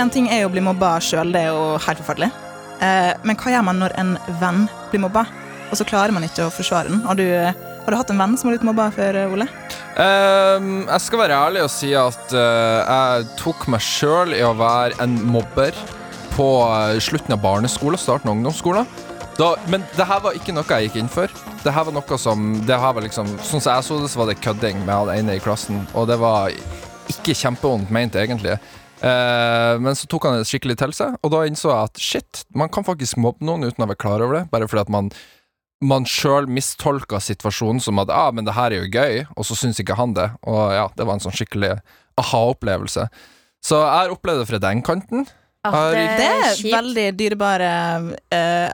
En ting er jo å bli mobba sjøl, det er jo helt forferdelig. Eh, men hva gjør man når en venn blir mobba, og så klarer man ikke å forsvare den? Har du, har du hatt en venn som har blitt mobba før, Ole? Um, jeg skal være ærlig og si at uh, jeg tok meg sjøl i å være en mobber på eh, slutten av barneskole, starten av ungdomsskolen. Da, men det her var ikke noe jeg gikk inn for. Det her var noe som det her var liksom, Sånn som jeg så det, så var det kødding med han ene i klassen. Og det var ikke kjempevondt ment, egentlig. Eh, men så tok han det skikkelig til seg, og da innså jeg at shit, man kan faktisk mobbe noen uten å være klar over det, bare fordi at man man sjøl mistolka situasjonen som at ah, men det her er jo gøy, og så syns ikke han det. Og ja, det var en sånn skikkelig aha-opplevelse. Så jeg har opplevd det fra den kanten. Ja, Har- Det er kjipt. veldig dyrebar uh,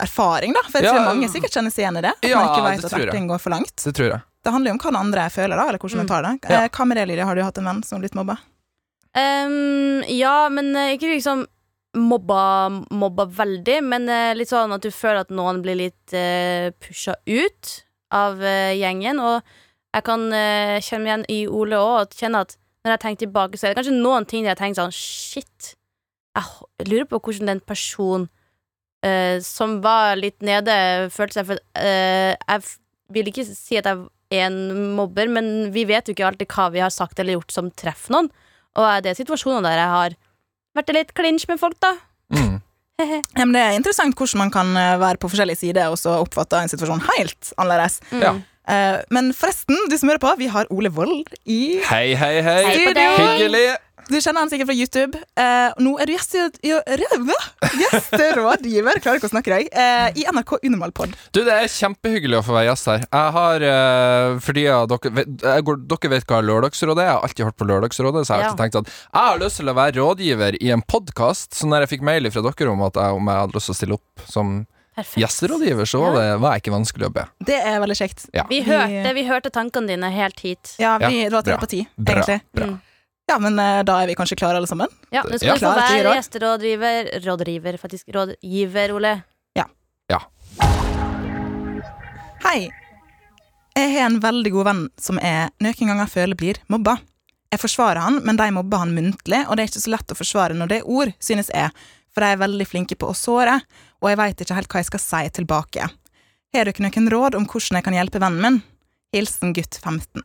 erfaring, da. For jeg Ja. tror mange sikkert kjenner seg igjen i det. At Ja, man ikke det vet at erting går for langt. Det tror jeg. Det handler jo om hva den andre føler, da, eller hvordan man tar det. Ja. Eh, hva med det, Lydia? Har du hatt en venn som har blitt mobba? Ehm, ja, men eh, ikke liksom mobba, mobba veldig, men eh, litt sånn at du føler at noen blir litt uh, pusha ut av uh, gjengen. Og jeg kan uh, kjenne igjen i Ole òg, og kjenne at når jeg tenker tilbake, så er det kanskje noen ting der jeg tenker sånn Shit, jeg lurer på hvordan den personen uh, som var litt nede, følte seg For eh, jeg vil ikke si at jeg er en mobber, men vi vet jo ikke alltid hva vi har sagt eller gjort som treffer noen. Og det er situasjoner der jeg har vært litt clinch med folk, da. Mm. Ja, men det er interessant hvordan man kan eh, være på forskjellige sider og så oppfatte en situasjon helt annerledes. Mm. Ja. Eh, men forresten, du som hører på, vi har Ole Wold i Hei, hei, hei. Hei Hyggelig. Du kjenner han sikkert fra YouTube. Uh, nå er du gjesterådgiver klarer ikke å snakke deg, Uh, i NRK Unormalpod. Du, det er kjempehyggelig å få være gjest her. Jeg har, uh, fordi dere, vet, jeg går, dere vet hva Lørdagsrådet er. Jeg har alltid hørt på Lørdagsrådet, så jeg har Ja. alltid tenkt at jeg har lyst til å være rådgiver i en podkast. Så når jeg fikk mail fra dere om at jeg, om jeg hadde lyst til å stille opp som Perfekt. gjesterådgiver, så var det var ikke vanskelig å be. Det er veldig kjekt. Ja. Vi hørte, vi hørte tankene dine helt hit. Ja, vi Ja, drar bra. på Bra. egentlig. bra. Mm. Ja, men eh, da er vi kanskje klare, alle sammen? Ja, Nå skal Ja. vi få være gjesterådgiver Rådgiver, faktisk. Rådgiver, Ole. Ja. Hei. Jeg har en veldig god venn som jeg noen ganger føler blir mobba. Jeg forsvarer han, men de mobber han muntlig, og det er ikke så lett å forsvare når det er ord, synes jeg, for de er veldig flinke på å såre, og jeg veit ikke helt hva jeg skal si tilbake. Har dere noen råd om hvordan jeg kan hjelpe vennen min? Hilsen gutt 15.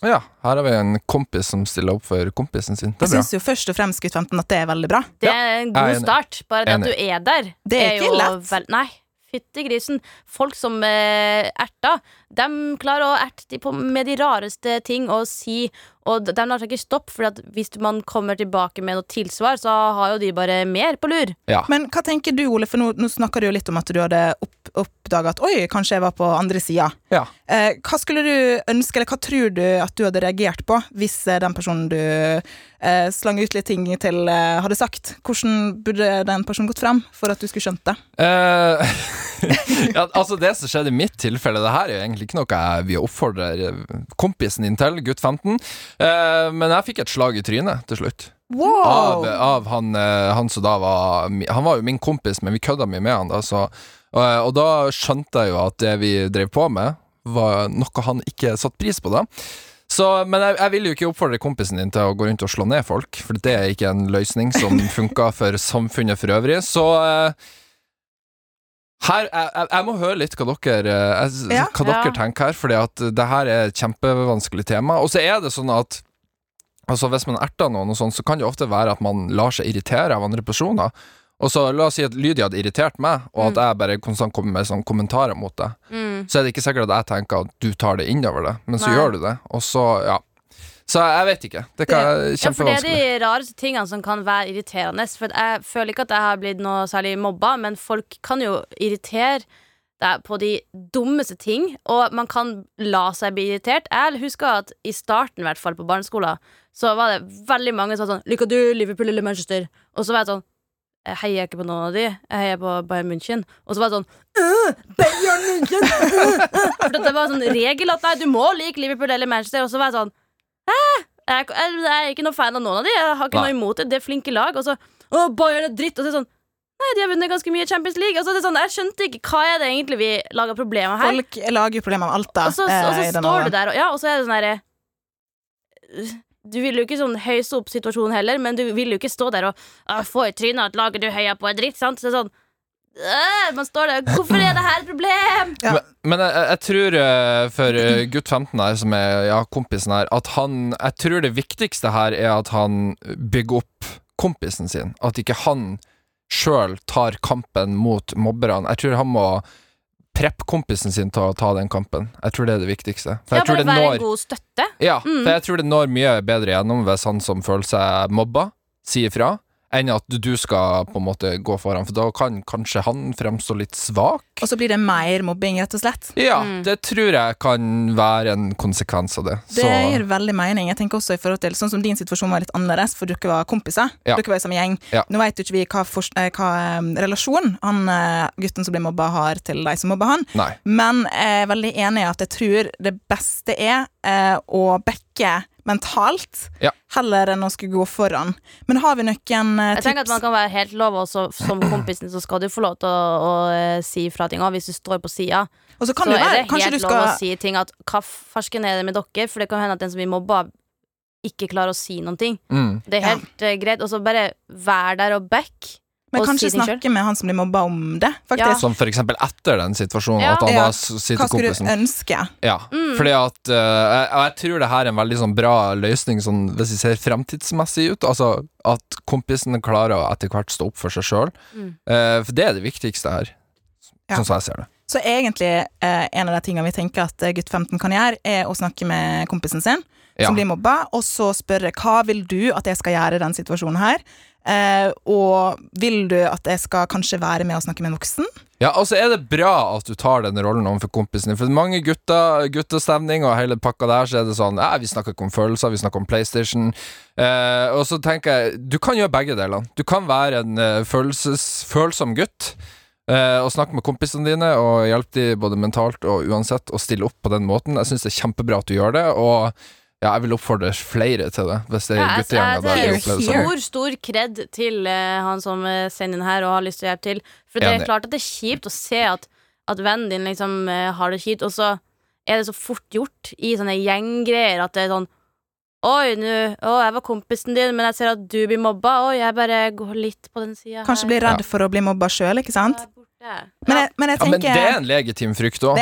Ja, her har vi en kompis som stiller opp for kompisen sin. Det Jeg er bra. syns jo først og fremst gutt 15 at det er veldig bra. Det er en god er start. Bare det at du er der. Det er ikke jo lett. Vel, nei. Fytti grisen. Folk som eh, erter, de klarer å erte de på- med de rareste ting å si Og de lar seg ikke stoppe, for hvis man kommer tilbake med noe tilsvar, så har jo de bare mer på lur. Ja. Men hva tenker du, Ole, for nå, nå snakker du jo litt om at du hadde opp, oppdaga at oi, kanskje jeg var på andre sida. Ja. Eh, hva skulle du ønske, eller hva tror du at du hadde reagert på hvis eh, den personen du eh, slang ut litt ting til, eh, hadde sagt? Hvordan burde den personen gått frem for at du skulle skjønt det? Eh, ja, altså Det som skjedde i mitt tilfelle, det her er jo egentlig ikke noe jeg vil oppfordre kompisen din til, gutt 15. Eh, men jeg fikk et slag i trynet til slutt. Av, av han, eh, han som da var Han var jo min kompis, men vi kødda mye med han da. Så, og, og da skjønte jeg jo at det vi drev på med, var noe han ikke satte pris på. da så, men jeg, jeg vil jo ikke oppfordre kompisen din til å gå rundt og slå ned folk, for det er ikke en løsning som funker for samfunnet for øvrig. Så uh, her, jeg, jeg, må høre litt hva dere, eh, jeg, Ja. hva dere Ja. tenker her, Fordi at det her er et kjempevanskelig tema. Og så er det sånn at Altså Hvis man erter noen, og sånn, så kan det ofte være at man lar seg irritere av andre personer. Og så La oss si at Lydia hadde irritert meg, og at jeg bare konstant kommer med sånne kommentarer mot det. Mm. Så er det ikke sikkert at jeg tenker at du tar det innover det, men så Nei. gjør du det. Og så, ja. Så jeg vet ikke. Det kan Ja, for det er de rareste tingene som kan være irriterende. For jeg føler ikke at jeg har blitt noe særlig mobba, men folk kan jo irritere deg på de dummeste ting, og man kan la seg bli irritert. Jeg husker at i starten, i hvert fall på barneskolen, så var det veldig mange som var sånn 'Liker du Liverpool eller Manchester?' Og så var jeg sånn jeg heier ikke på noen av de, jeg heier på Bayern München. Og så var det sånn «Øh, Bayern München! øh, øh». For det var sånn regel at nei, du må like Liverpool eller Manchester. Og så var jeg sånn Hæ? Jeg, jeg, jeg er ikke noe fan av noen av de. Jeg har ikke Nei. noe imot det. Det er flinke lag. Og så Å, Bayern er dritt. Og så er det sånn Nei, de har vunnet ganske mye Champions League. Og så er det sånn, Jeg skjønte ikke hva er det egentlig vi lager problemer her. Folk lager jo problemer med alt, da. Og så, eh, og så og så står du der, og, ja, og så er det sånn herre Du vil jo ikke sånn høyse opp situasjonen heller, men du vil jo ikke stå der og få i trynet at laget du heier på, er dritt. Sant? Så det er sånn «Øh», Man står der Hvorfor er det her et problem? Ja. Men, men jeg, jeg tror eh, for eh, gutt 15 her, som er ja, kompisen her, at han Jeg tror det viktigste her er at han bygger opp kompisen sin. At ikke han sjøl tar kampen mot mobberne. Jeg tror han må preppe kompisen sin til å ta den kampen. Jeg tror det er det viktigste. For Ja, jeg tror bare det være en god støtte. Ja, Mm. for jeg tror det når mye bedre gjennom hvis han som føler seg mobba, sier ifra, enn at du skal på en måte gå foran, for da kan kanskje han fremstå litt svak. Og så blir det mer mobbing, rett og slett. Ja, Mm. det tror jeg kan være en konsekvens av det. Det Så gir veldig mening. Jeg tenker også i forhold til Sånn som din situasjon var litt annerledes, for dere var kompiser. Ja. Dere var i samme gjeng. Ja. Nå vet jo ikke vi hva, for, eh, hva relasjon han eh, gutten som blir mobba, har til de som mobba han. nei. Men jeg er veldig enig i at jeg tror det beste er eh, å backe mentalt, Ja. heller enn å skulle gå foran. Men har vi noen tips? Jeg tenker at man kan være helt lov, og som kompisen så skal du få lov til å, å uh, si fra ting. Og hvis du står på sida, Og så kan så det er det kanskje helt skal... lov å si ting at hva farsken er det med dere? For det kan hende at den som blir mobba, ikke klarer å si noen ting. Mm. Det er Ja. helt eh, greit. Og så bare vær der og back. Men kanskje si snakke snakke med han som blir mobba om det, faktisk. Som for eksempel etter den situasjonen, Ja. at han Ja. da sitter Hva skulle kompisen du ønske? Ja, Mm. fordi at uh, jeg, jeg tror det her er en veldig sånn bra løsning sånn, hvis vi ser fremtidsmessig ut. Altså at kompisen klarer å etter hvert stå opp for seg sjøl. Mm. for det er det viktigste her, Ja. sånn som jeg ser det. Så egentlig uh, en av de tingene vi tenker at gutt 15 kan gjøre, er å snakke med kompisen sin, Ja. som blir mobba, og så spørre hva vil du at jeg skal gjøre i den situasjonen her? Eh, og vil du at jeg skal kanskje være med og snakke med en voksen? Ja, altså er det bra at du tar den rollen overfor kompisen din. For mange gutter, guttestemning og hele pakka der, så er det sånn eh, vi snakker ikke om følelser, vi snakker om PlayStation. Eh, og så tenker jeg Du kan gjøre begge delene. Du kan være en eh, følelses, følsom gutt. eh, og snakke med kompisene dine og hjelpe dem både mentalt og uansett og stille opp på den måten. Jeg syns det er kjempebra at du gjør det, og ja, jeg vil oppfordre flere til det. Hvis det er Ja, jeg- guttegjenger jeg- der det here. sånn. Stor, stor kred til uh, han som eh, sender inn her og har lyst til å hjelpe til. For det er klart at det er kjipt å se at, at vennen din liksom uh, har det kjipt, og så er det så fort gjort i sånne gjenggreier at det er sånn Oi, nå Å, jeg var kompisen din, men jeg ser at du blir mobba. Oi, jeg bare går litt på den sida her. Kanskje blir redd for å bli mobba sjøl, ikke sant? Ja. Men jeg, men jeg Ja, men det er en legitim frykt òg.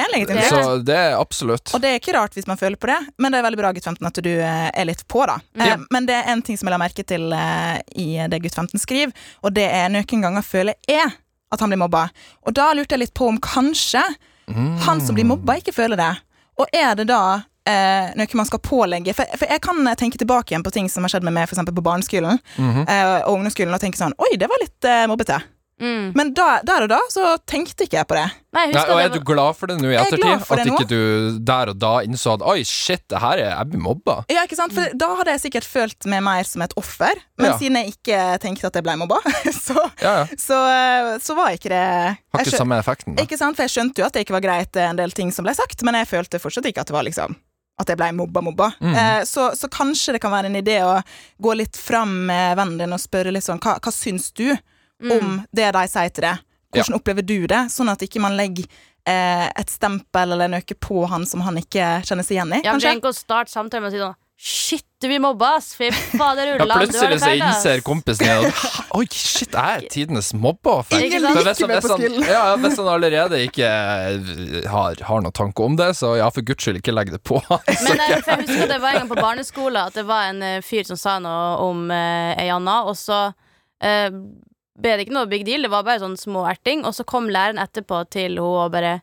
Så det er absolutt. Og det er ikke rart hvis man føler på det, men det er veldig bra gutt 15 at du eh, er litt på, da. Eh, Ja. Men det er en ting som jeg la merke til eh, i det gutt 15 skriver, og det er noen ganger føler jeg at han blir mobba. Og da lurte jeg litt på om kanskje Mm. han som blir mobba, ikke føler det. Og er det da eh, noe man skal pålegge? For, for jeg kan tenke tilbake igjen på ting som har skjedd med meg for på barneskolen Mhm. eh, og ungdomsskolen, og tenke sånn Oi, det var litt eh, mobbete. Mm. Men da, der og da så tenkte ikke jeg på det. Nei, Nei, og er du glad for det nå i er ettertid? At ikke du der og da innså at oi, shit, det her er jeg blir mobba? Ja, ikke sant? For Da hadde jeg sikkert følt meg mer som et offer, men Ja. siden jeg ikke tenkte at jeg ble mobba, så, Ja, ja. så, eh, så var ikke det Har ikke samme effekten. Da. Ikke sant? For jeg skjønte jo at det ikke var greit, eh, en del ting som ble sagt, men jeg følte fortsatt ikke at det var liksom at jeg ble mobba-mobba. Mm. Eh, så, så kanskje det kan være en idé å gå litt fram med vennen din og spørre litt sånn Hva, hva syns du Mm. om det de sier til deg? Hvordan opplever du det? Sånn at ikke man legger eh, et stempel eller noe på han som han ikke kjenner seg igjen i, Ja, men kanskje? Trenger ikke å starte samtalen med å si sånn Shit, du blir mobba, ass! Fy fader, Ulland, du har plutselig så innser kompisen din at Oi, shit, jeg er tidenes? Men hvis, Ikke med på skillen. ja, ja, hvis han allerede ikke eh, har, har noen tanke om det, så ja, for guds skyld, ikke legg det på. Men jeg, jeg husker at det var en gang på barneskolen At det var en eh, fyr som sa noe om ei anna, og så eh, ble det ikke noe big deal. Det var bare sånn små erting. Og så kom læreren etterpå til henne og bare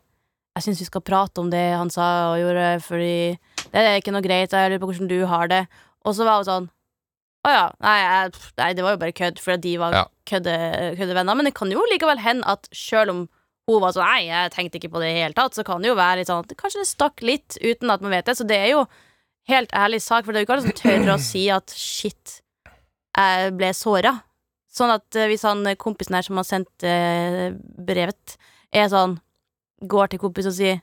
Jeg syns vi skal prate om det han sa og gjorde, fordi det er ikke noe greit. Jeg lurer på hvordan du har det. Og så var hun sånn Å ja. Nei, jeg, nei, det var jo bare kødd, fordi de var Ja. kødde- køddevenner. Men det kan jo likevel hende at sjøl om hun var sånn Nei, jeg tenkte ikke på det i hele tatt. Så kan det jo være litt sånn at kanskje det stakk litt uten at man vet det. Så det er jo helt ærlig sak, for det er jo ikke alle som tør å si at shit, jeg ble såra. Sånn at eh, hvis han eh, kompisen her som har sendt eh, brevet, er sånn Går til kompis og sier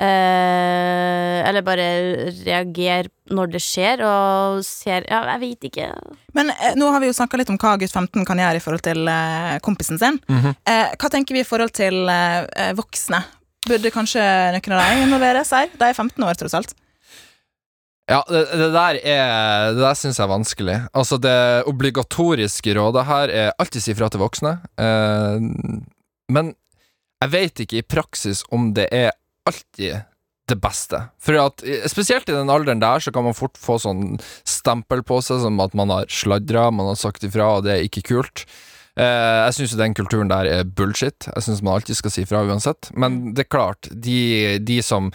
eh, Eller bare reagerer når det skjer, og ser Ja, jeg vet ikke. Men eh, nå har vi jo snakka litt om hva gutt 15 kan gjøre i forhold til eh, kompisen sin. Mhm. eh, hva tenker vi i forhold til voksne? Burde kanskje noen av dem involveres her? De er 15 år, tross alt. Ja, det, det der er Det der syns jeg er vanskelig. Altså, det obligatoriske rådet her er alltid si fra til voksne. Eh, men jeg vet ikke i praksis om det er alltid det beste. For at spesielt i den alderen der, så kan man fort få sånn stempel på seg som at man har sladra, man har sagt ifra, og det er ikke kult. Eh, jeg syns jo den kulturen der er bullshit. Jeg syns man alltid skal si fra uansett. Men det er klart, de, de som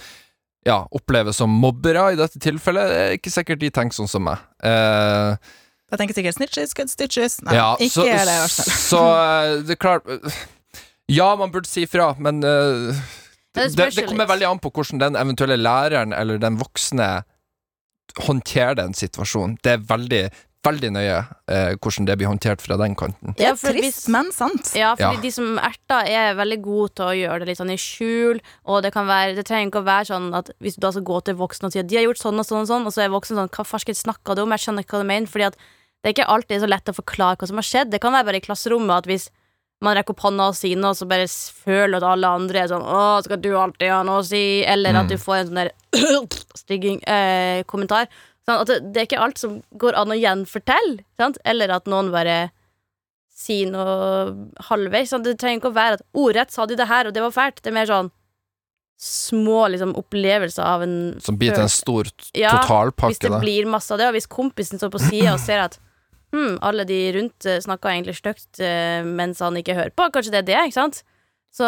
ja, oppleves som mobbere i dette tilfellet, det er ikke sikkert de tenker sånn som meg. Eh, Jeg tenker sikkert snitches, good stitches. Nei, ja, ikke så, det, i hvert fall. så eh, det er klart eh, Ja, man burde si fra, men uh, det det, det kommer veldig an på hvordan den eventuelle læreren eller den voksne håndterer den situasjonen. Det er veldig, veldig nøye eh, hvordan det blir håndtert fra den kanten. Ja, for trist, hvis- men sant. Ja, fordi Ja. de som erter, er veldig gode til å gjøre det litt sånn i skjul. Og det kan være Det trenger ikke å være sånn at hvis du da skal gå til voksne og si at de har gjort sånn og sånn, og sånn og så er voksne sånn Hva farsken snakker du om? Jeg skjønner ikke hva du mener. Fordi at det er ikke alltid så lett å forklare hva som har skjedd. Det kan være bare i klasserommet at hvis man rekker opp hånda og sier noe, så bare føler at alle andre er sånn 'Å, skal du alltid ha noe å si?' Eller at Mm. du får en sånn der stygging eh, kommentar. Sånn det, det er ikke alt som går an å gjenfortelle. Sant? Eller at noen bare sier noe halvveis. Sånn, det trenger ikke å være at ordrett sa de det her, og det var fælt. Det er mer sånn små liksom, opplevelser av en Som blir til en stor totalpakke. Ja, Hvis det Da. blir masse av det, og hvis kompisen står på sida og ser at hm, alle de rundt snakka snakker egentlig stygt eh, mens han ikke hører på, kanskje det er det, ikke sant? Så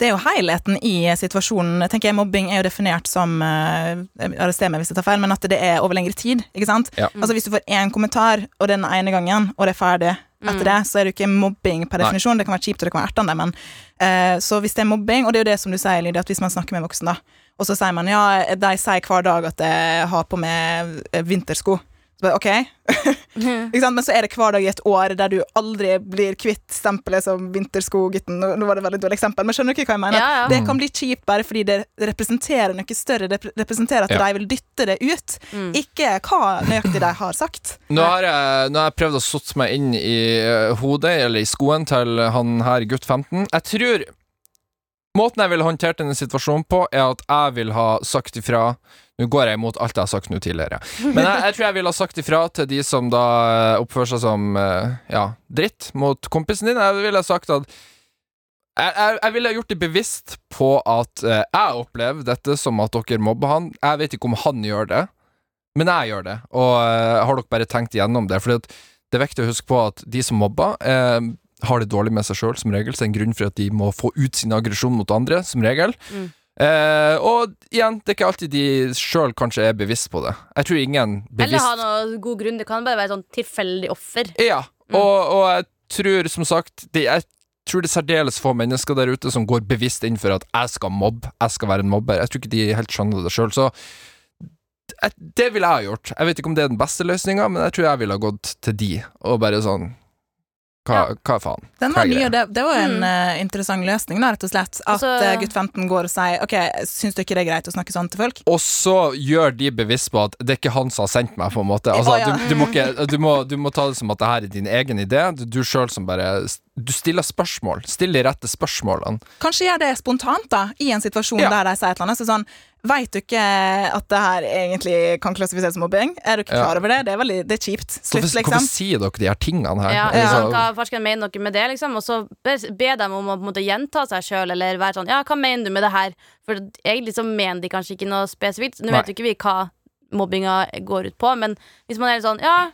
Det er jo helheten i situasjonen. Jeg tenker Mobbing er jo definert som uh, Arrester meg hvis jeg tar feil, men at det er over lengre tid. ikke sant? Ja. Altså Hvis du får én kommentar, og den ene gangen, og det er ferdig etter det, så er det jo ikke mobbing per Nei. definisjon. Det kan være kjipt, og det kan være ertende, men uh, Så hvis det er mobbing, og det er jo det som du sier, Lydia, at hvis man snakker med voksne, da, og så sier man ja, de sier hver dag at jeg har på meg eh, vintersko. Ok, ikke sant? Men så er det hver dag i et år der du aldri blir kvitt stempelet som vinterskogutten. Nå, nå var det et veldig dårlig eksempel, men skjønner du ikke hva jeg mener? Ja, ja. Det kan bli kjipt bare fordi det representerer noe større. Det representerer at Ja. de vil dytte det ut, Mm. ikke hva nøyaktig de har sagt. Nå har jeg, nå har jeg prøvd å sotte meg inn i eh, hodet, eller i skoen, til han her gutt 15. Jeg tror Måten jeg ville håndtert denne situasjonen på, er at jeg vil ha sagt ifra Nå går jeg imot alt jeg har sagt nå tidligere, men jeg, jeg tror jeg ville ha sagt ifra til de som da eh, oppfører seg som eh, ja, dritt mot kompisen din. Jeg ville ha sagt at jeg, jeg, jeg ville gjort det bevisst på at eh, jeg opplever dette som at dere mobber han. Jeg vet ikke om han gjør det, men jeg gjør det. Og har dere bare tenkt igjennom det? For det er viktig å huske på at de som mobber, eh, har det dårlig med seg sjøl, som regel. Så det er en grunn for at de må få ut sin aggresjon mot andre, som regel. Mm. Eh, og igjen, det er ikke alltid de sjøl kanskje er bevisst på det. Jeg tror ingen Eller ha noen god grunn. Det kan bare være sånn tilfeldig offer. Ja, Mm. og, og jeg tror som sagt det, Jeg tror det er særdeles få mennesker der ute som går bevisst inn for at jeg skal mobbe, jeg skal være en mobber. Jeg tror ikke de helt skjønner det sjøl. Så det ville jeg ha gjort. Jeg vet ikke om det er den beste løsninga, men jeg tror jeg ville ha gått til de og bare sånn Hva, hva faen? Den var ny, og det, det var en Mm. uh, interessant løsning, da, rett og slett. At Altså- uh, gutt 15 går og sier OK, syns du ikke det er greit å snakke sånn til folk? Og så gjør de bevisst på at det er ikke han som har sendt meg, på en måte. Altså, oh, ja. du, du, må ikke, du, må, du må ta det som at det her er din egen idé. Du, du sjøl som bare Du stiller spørsmål. Still de rette spørsmålene. Kanskje gjør det spontant, da, i en situasjon Ja. der de sier et eller annet. Så sånn Veit du ikke at det her egentlig kan klassifiseres som mobbing? Er du ikke klar over det? Det er, veldig, det er kjipt. Hvorfor, Slutt, hvorfor liksom. sier dere de her tingene her? Ja, ja. sånn, hva forskeren mener noe med det, liksom? Og så be, be dem om å på en måte gjenta seg sjøl, eller være sånn Ja, hva mener du med det her? For egentlig så mener de kanskje ikke noe spesifikt. Nå vet jo ikke vi hva mobbinga går ut på, men hvis man er litt sånn Ja,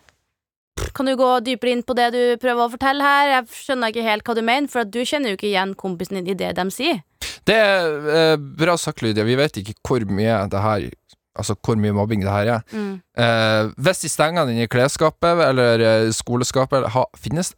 kan du gå dypere inn på det du prøver å fortelle her? Jeg skjønner ikke helt hva du mener, for du kjenner jo ikke igjen kompisen din i det de sier. Det er eh, bra sagt, Lydia. Vi vet ikke hvor mye det her Altså hvor mye mobbing det her er. Mm. Eh, hvis de stenger den i klesskapet eller eh, skoleskapet ha, finnes,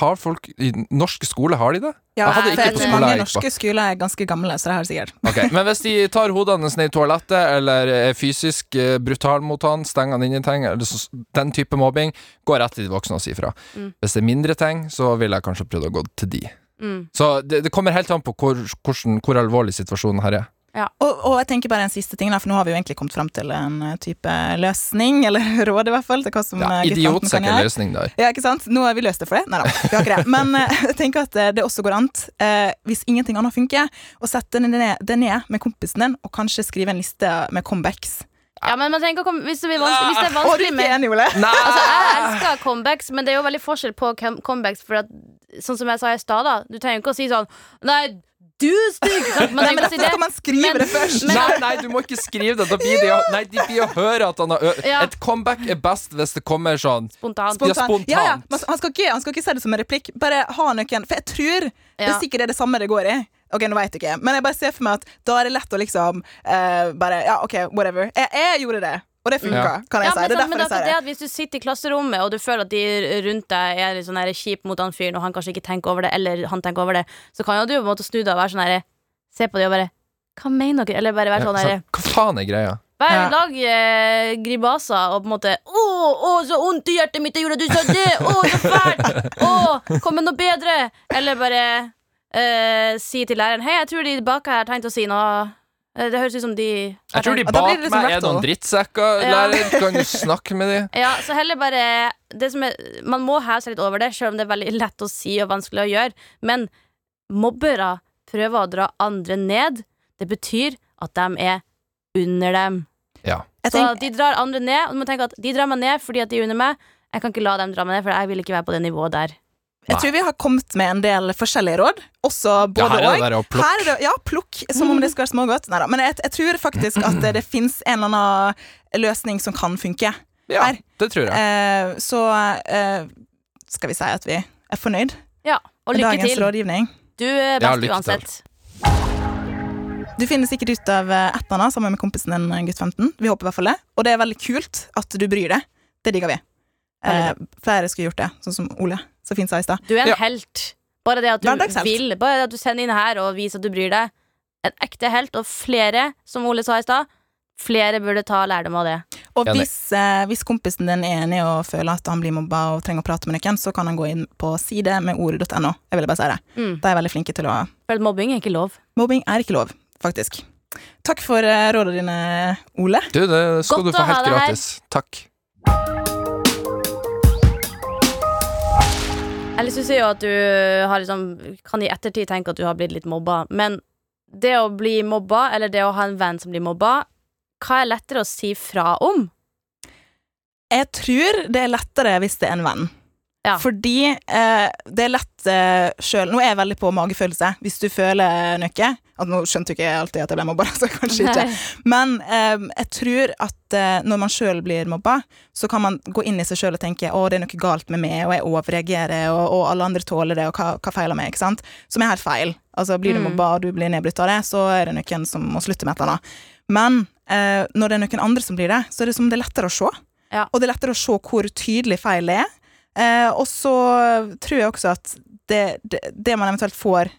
Har folk I norske skoler, har de det? Ja, Jeg hadde ikke jeg på tror skole mange norske skoler er ganske gamle, så det har de sikkert. Okay, Men hvis de tar hodene ned i toalettet, eller er fysisk eh, brutal mot han, stenger han inn i ting, eller så, den type mobbing, går rett til de voksne og sier ifra. Mm. Hvis det er mindre ting, så ville jeg kanskje prøvd å gå til de. Mm. Så det, det kommer helt an på hvor, hvordan, hvor alvorlig situasjonen her er. Og, og jeg tenker bare en siste ting, da, for nå har vi jo egentlig kommet fram til en eh, type løsning, eller råd i hvert fall, til hva som Ja, eh, kan Idiotsikker gjøre. løsning der. Ja, ikke sant? Nå har vi løst det for det. Nei da, vi har ikke det. Men eh, jeg tenker at det også går an, eh, hvis ingenting annet funker, å sette det ned, det ned med kompisen din, og kanskje skrive en liste med comebacks. Ja, men man tenker, å hvis, det blir vanskelig, hvis det er er vanskelig ikke med enig, Ole? Altså, Jeg elsker comebacks, men det er jo veldig forskjell på comebacks. For at, sånn som jeg sa i stad, da du trenger ikke å si sånn Nei, du er stygg! sant? Man Nei, men derfor skal man skrive Men- det først. men- Nei, nei, du må ikke skrive det. Da blir de, nei, de blir å høre at han har Ja. Et comeback er best hvis det kommer sånn Spontant. Ja, Spontant. Ja, ja. men Han, skal ikke, han skal ikke se det som en replikk. Bare ha noen For jeg tror det Ja. er sikkert er det samme det går i. Ok, nå vet jeg ikke Men jeg bare ser for meg at da er det lett å liksom uh, Bare, ja, ok, whatever. Jeg, jeg gjorde det, og det funka, Ja. kan jeg Ja, si. men, Det er men derfor jeg det, er sier det det. at Hvis du sitter i klasserommet og du føler at de rundt deg er litt sånn her kjip mot han fyren, og han kanskje ikke tenker over det, eller han tenker over det, så kan jo du på en måte snu deg og være sånn her Se på dem og bare Hva mener dere? Eller bare være ja, sånn så, her Hva faen er greia? Vær Ja. lag eh, gribaser og på en måte Å, å, så vondt i hjertet mitt, det gjorde at du sa det! Å, så fælt! Å, kom med noe bedre! Eller bare eh, si til læreren Hei, jeg tror de bak her har tenkt å si noe. Eh, Det høres ut som de Jeg tror de bak meg liksom meg er noen drittsekker. Ja. Lærer, kan du snakke med de? Ja, så heller bare det som er, Man må heve seg litt over det, selv om det er veldig lett å si og vanskelig å gjøre. Men mobbere prøver å dra andre ned. Det betyr at de er under dem. Ja. Så tenker, de drar andre ned, og du må tenke at de drar meg ned fordi at de er under meg. Jeg kan ikke la dem dra meg ned, for jeg vil ikke være på det nivået der. Jeg tror vi har kommet med en del forskjellige råd. Også Ja, både her er det bare å plukke. Ja, plukk, som om det skal være smågodt. Neida, Men jeg, jeg tror faktisk at det, det fins en eller annen løsning som kan funke. Ja, Her. det tror jeg. Eh, så eh, skal vi si at vi er fornøyd Ja, og lykke dagens til. rådgivning. Du er best lykke uansett. Du finner sikkert ut av eh, annet sammen med kompisen din, gutt 15. Vi håper i hvert fall det. Og det er veldig kult at du bryr deg. Det digger vi. Eh, flere skulle gjort det, sånn som Ole så fint sa i stad. Du er en Ja. helt. Bare det at du vil, bare det at du sender inn her og viser at du bryr deg. En ekte helt, og flere, som Ole sa i stad, flere burde ta lærdom av det. Og hvis, eh, hvis kompisen din er enig og føler at han blir mobba og trenger å prate med noen, så kan han gå inn på side med ordet.no. Jeg ville bare si det. Mm. De er veldig flinke til å For mobbing er ikke lov. Mobbing er ikke lov, faktisk. Takk for eh, rådene dine, Ole. Du, det skal Godt du få helt gratis. Takk. Eller syns jo at du liksom, kan i ettertid tenke at du har blitt litt mobba, men det å bli mobba, eller det å ha en venn som blir mobba, hva er lettere å si fra om? Jeg tror det er lettere hvis det er en venn. Ja. Fordi eh, det er lett eh, sjøl Nå er jeg veldig på magefølelse. Hvis du føler noe at Nå skjønte jo ikke jeg alltid at jeg ble mobba, så kanskje ikke. Men eh, jeg tror at eh, når man sjøl blir mobba, så kan man gå inn i seg sjøl og tenke å, det er noe galt med meg, og jeg overreagerer, og, og alle andre tåler det, og hva, hva feiler meg? ikke sant? Som er helt feil. Altså Blir du Mm. mobba og du blir nedbrutt av det, så er det noen som må slutte med et eller annet. Men eh, når det er noen andre som blir det, så er det som det er lettere å se. Ja. Og det er lettere å se hvor tydelig feil det er. Eh, og så tror jeg også at det, det, det man eventuelt får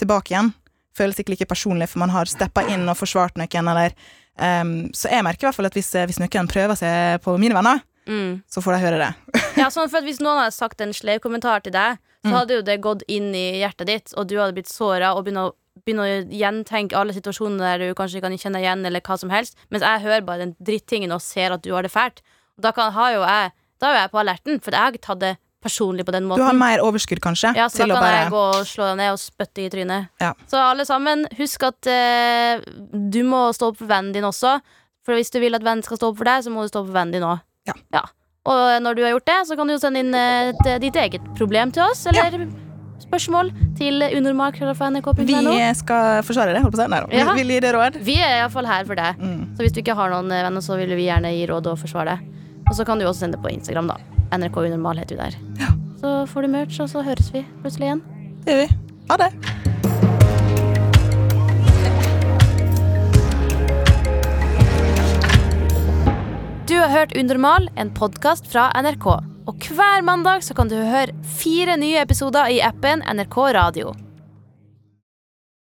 tilbake igjen, føles ikke like personlig, for man har steppa inn og forsvart noen, eller um, Så jeg merker i hvert fall at hvis, hvis noen prøver seg på mine venner, Mm. så får de høre det. Ja, sånn for Hvis noen hadde sagt en sleip kommentar til deg, så Mm. hadde jo det gått inn i hjertet ditt, og du hadde blitt såra og begynner å, begynne å gjentenke alle situasjoner der du kanskje kan kjenne igjen, eller hva som helst, mens jeg hører bare den drittingen og ser at du har det fælt. Da kan, har jo jeg Da er jeg på alerten, for jeg har ikke tatt det personlig på den måten. Du har mer overskudd, kanskje, Ja, så da kan bare jeg gå og slå deg ned og spytte i trynet. Ja. Så alle sammen, husk at eh, du må stå opp for vennen din også. For hvis du vil at vennen skal stå opp for deg, så må du stå opp for vennen din òg. Ja. Og når du har gjort det, så kan du jo sende inn eh, et, ditt eget problem til oss, eller spørsmål til unormal.nrk.no. Vi skal forsvare det, holdt på å si. Nei da. Vi Ja. vil gi det råd. Vi er iallfall her for deg. Mm. Så hvis du ikke har noen eh, venner, så vil vi gjerne gi råd og forsvare deg. Og så kan du også sende på Instagram, da. NRK Unormal heter vi der. Så får du merch, og så høres vi plutselig igjen. Det gjør vi. Ha det. Du har hørt Unormal, en podkast fra NRK. Og hver mandag så kan du høre fire nye episoder i appen NRK Radio.